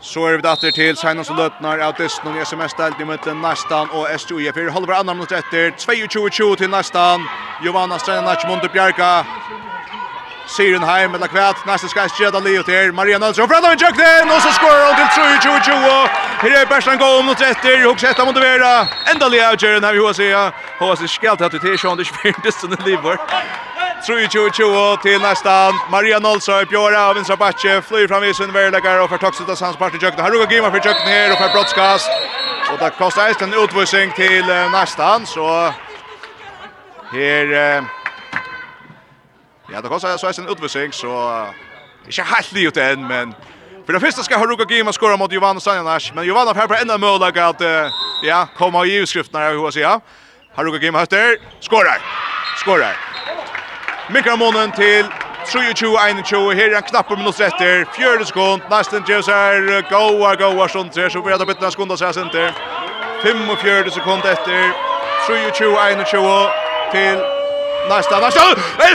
Så er vi datter til Seinons og Løtnar av Dysten og SMS-delt i møtlen Næstan og SJUF. Vi holder bare andre minutter etter. 22-20 til Næstan. Johanna Strenac, Mundur Bjarka. Siren heim, eller kvært. Næste skal skjeda livet til Maria Nølsson. Fra da vi tjøk den, og så skårer hun til 22-20. Her er Bersland gå om minutter etter. Hoks etter mot Vera. Enda Leo avgjøren her i HSE. HSE skal til at vi til Sjøen, det er i livet. 3-2-2 til nästan. Maria Nolsøy, Bjøra av Vinsra Batje, flyr fram i sin verlegger og får tokset av Sands Parti Jøkken. Haruka Gima for Jøkken her og får brottskast. Og det kostar eist en utvisning til nästan, så her... Ja, det kostar eist en utvisning, så... Ikke helt livet enn, men... För det första ska Haruka Gima skora mot Giovanna Sanjanash, men Giovanna har på enda möjlighet att uh, ja, komma i utskrifterna, hur jag säger. Haruka Gima höster, skorar, skorar. Mikromonen til 23-21. Her er en knappe minutter etter. Fjøre sekund. Nesten til oss her. Gåa, gåa, sånn til. Så vi hadde byttet en sekund av seg senter. 45 sekund etter. 23-21 til Nästa, nästa!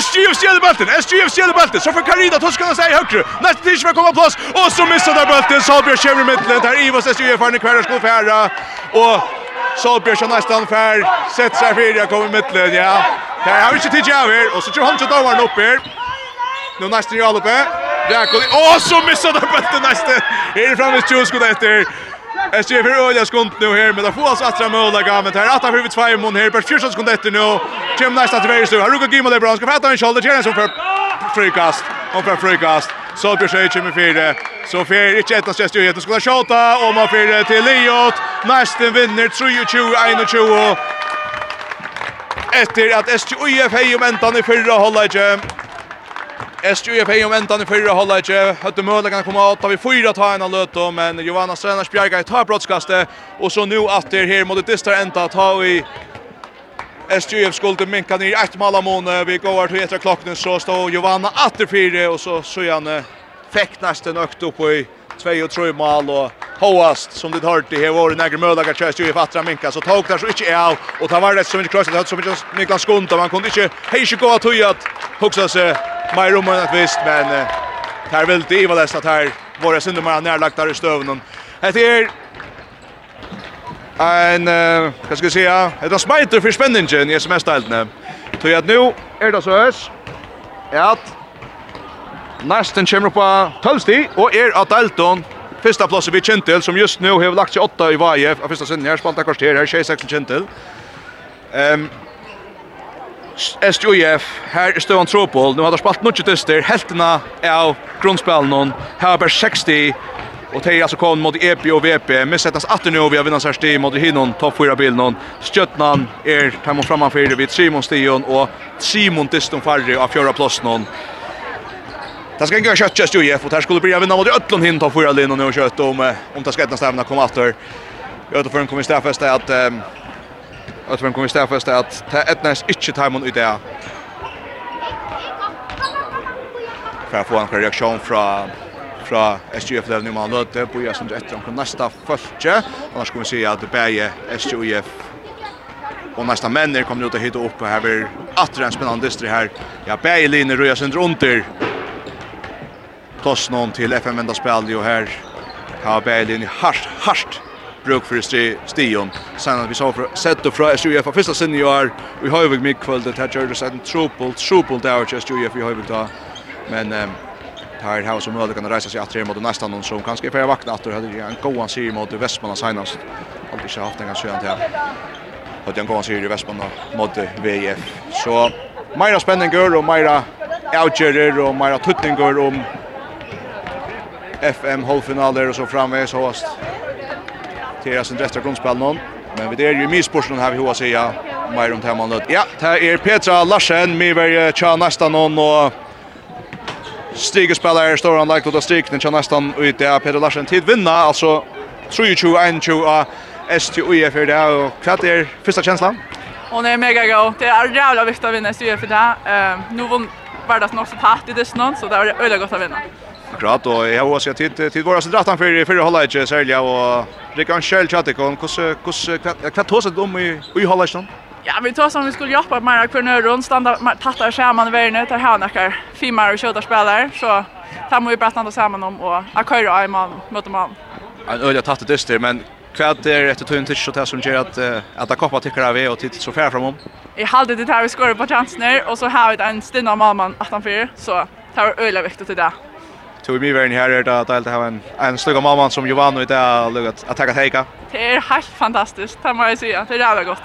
SGF stjäller bulten! SGF stjäller bulten! Så får Karina Toskan säga i högre. Nästa till kommer komma plats. Och så missar där bulten. Salbjörn Kjevri mittlen. Där Ivas SGF har en kvärre skofära. Och Solbjørsson nästan för sätter sig för jag kommer i mittlen ja. Här har vi inte tid av över och så kör han till domaren upp här. Nu nästan jag uppe. Jakobsen åh så missade han bollen nästan. Är det framme tjus skott efter. Jag ser för öliga skott nu här men det får alltså attra mål där gamet här. Attra för två mål här. Per Fjörsson skott efter nu. Kim nästa till vänster. Han ruggar Gimmo där bra. Ska fatta en shoulder chance för frikast. Och för frikast. Så det sker fyra. Så för inte ett av sista ju skulle skjuta och man fyra till Liot. Nästan vinner 23-21. Efter att SJUF hej om ändan i förra hållet. SJUF hej om ändan i förra hållet. Hade möjligheten komma åt vi fyra ta en löt men Johanna Stränars Bjerga tar brottskastet och så nu åter här mot det distar ända ta i SJF skulle minka ner ett mål Vi går till etter klockan så står Johanna åter fyra och så så han fick nästan ökt upp i 2 och 3 mål och Hoast som det hört det här var några möjliga chans ju fattra minka så tog där så inte är och ta var det som inte krossade det så mycket Niklas Skont man kunde inte hej ska gå att höja att huxa sig my room att visst men här vill det vara att här våra syndomar närlagt där i stöven. Det är en, uh, vad ska jag säga? det är smiter for spänningen i sms-deltene. Så at nu er det så här. at nästan kommer på 12 sti, og er av Dalton, Fyrsta plats vi Kentil som just nu har lagt sig åtta i VF. Av första sidan här spalta kvarter här 26 Kentil. Ehm SJF här står han tropol. Nu har de spalt något tester. Helterna är av grundspelen. Här är bara 60 Och det är alltså kom mot EP och VP. Men sättas att nu vi har vinnat särskilt stig mot Hinnon, topp 4 bild någon. Stjötnan är tar man framför vid Simon Stion och Simon Diston Farri av fjärde plats någon. Det ska gå kött just ju Jeff och här skulle bli vinna mot Ötlund hin topp 4 linjen och kött om om det ska ett stävna komma efter. Jag tror för en kommer stäffesta att att man kommer stäffesta att det är nästan inte time ut där. För att få en reaktion från fra SGF-levn man Malmøte, på jeg som etter om neste følge, og da skal vi si at det begge SGF og neste mennene kommer ut og hitte opp, og her blir atter en spennende distri her. Ja, begge linjer røyer sin under. Plass noen til FM-venda spil, og her har begge linjer hardt, hardt bruk för sti stion sen att vi så för sett och från SUF för första sen i år vi har ju mycket kväll det här gjorde sen trubbel trubbel där just ju vi har ju då men här har som möjligt kan resa sig att mot nästa någon som kanske får vakna att det hade en goan serie mot Västmanland senast. Alltid så haft en ganska skönt här. Och den goan serie i Västmanland mot VF. Så Mera och og meira och og meira går om FM halvfinaler og så framvegis host. Tera sin resta grundspel någon. Men vi er jo mye spørsmål her vi hoa säga meira om temannet. Ja, det er Petra Larsen, med veri tja næsta någon og Stige spelare står han lagt ut av striknen till nästan ut där Peter Larsen tid vinna alltså 3-2-1-2 av STUF för det och kvart är första känslan. Och är mega go. Det är jävla viktigt att vinna STUF för det. Eh nu vann vardags också tätt i det så det är öliga gott att vinna. Akkurat och jag har sett tid tid våra dratt han för för hålla inte særlig, och det kan själv chatta tås det om kvart hos dem i i hålla Ja, vi tar som vi skulle jobba med kvar nu runt standa tattar skärman i världen där här några filmar och skjuter spelare så tar man vi bara stanna samman om och att köra i man mot man. En öliga tattar dyster men kvad är rätt tunn till så som gör att att det koppa tycker av och titta så fär framom. Jag hade det här vi skor på chanser och så har vi en stund av mamman att han för så tar öliga viktigt till det. Tog mig värn här är det att alltid ha en en slugga mamman som Giovanni där lugat att ta teika. Det är helt fantastiskt. Det må jag säga. Det är jävla gott.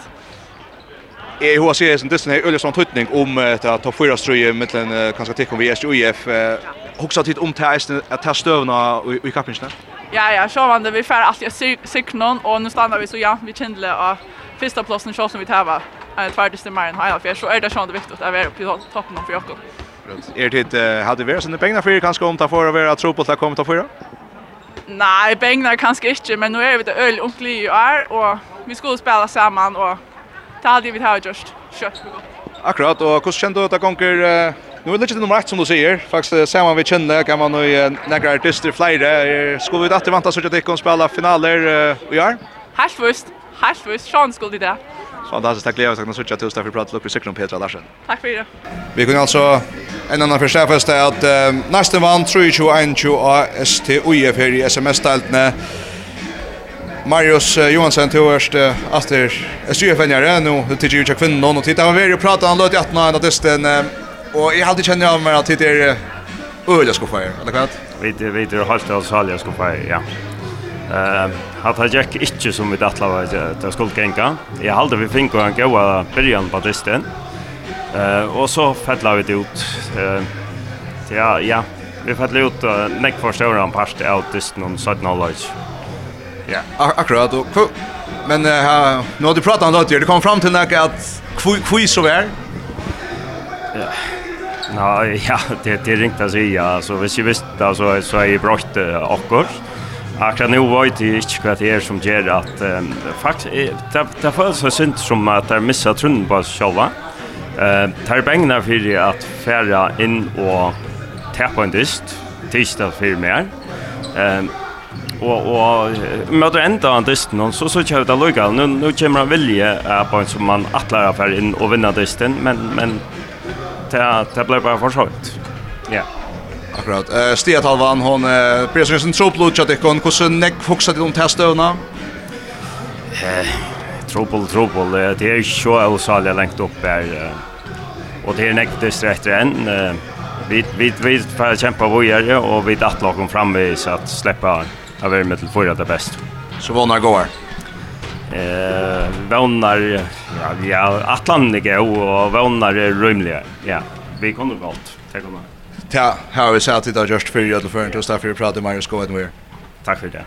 Jeg har sett en distan her øyelig sånn tøytning om et av topp 4-strøye mittelen kanskje tikk om vi er UIF. Hoksa tid om til eisen at her støvna i kappingsene? Ja, ja, så var det vi færre alltid av syknon, og nå standa vi så ja, vi kjendelig av fyrsta plåsen sjå som vi tæva tverdeste mer enn heila, for så er det sånn det viktig at vi er oppe i toppen for Jakob. Er det hadde vi vært sånne penger for kanskje om ta for å være tro på til å komme til å Nei, penger kanskje ikke, men nå er vi det øyelig ordentlig i år, og vi skulle spela sammen, og Det hade vi har just kött på Akkurat, och hur kjenner du att det gonger, uh, nå er det lite nummer 1 som du säger. Faktiskt ser man vi kjenner, kan man nu uh, nekker artister flere, skulle vi alltid så att det å spela finaler uh, i år? Helt visst, helt visst, sånn skulle det det. Fantastiskt, tack Leo, tack Nasucha, tusen tack för att prata upp i cykeln Petra Larsen. Tack för det. Vi kunde alltså en annan förstärfest att uh, nästa vann 3-21 av STUIF här i sms-staltene. Marius Johansen till först efter SJF-aren nu till ju check kvinnan och titta vad vi pratar om låt att när det är och jag hade känner av mig att det är öliga skofar eller vad? Vet vet det har ställt salja skofar ja. Eh har jag inte som vi dattla var det skulle gänga. Jag hade vi fick en goda början på disten. Eh och så fällde vi det ut eh ja ja vi fällde ut näck första åran past out disten någon 17 knowledge. Ja, akkurat. Och, men uh, nu har du pratat om det, det kom fram till något att kviss så är. Ja. Ja, ja, det det ringte att säga alltså hvis jag visste alltså så är ju brott akkurat. Akkurat nu var det inte det här som gör att um, faktiskt det det föll så synd som att jag missar trunnen på själva. Eh, tar pengarna för att färra in och täppa en dyst tisdag för mer. Ehm och och möter ända han dysten så så kör det lucka nu nu kommer han vilje är på som man attlar affär in och vinna dysten men men det det blev bara försökt. Ja. Akkurat. Eh Stia Talvan hon eh precis en trouble chat ikon hur neck fokuserar till de testövna. Eh trouble trouble det är så alltså långt upp här och det är neck distrikt än vi vi vi för kämpa vidare och vi att lagom framvis att släppa av er med till förra det bäst. Så vånar går. Eh, vånar ja, ja Atlantik och vånar rymliga. Ja, vi kommer gott. Tack om det. Ja, här har vi sett att det har just för att förrän till att prata med Marius Gåenweir. Tack för det.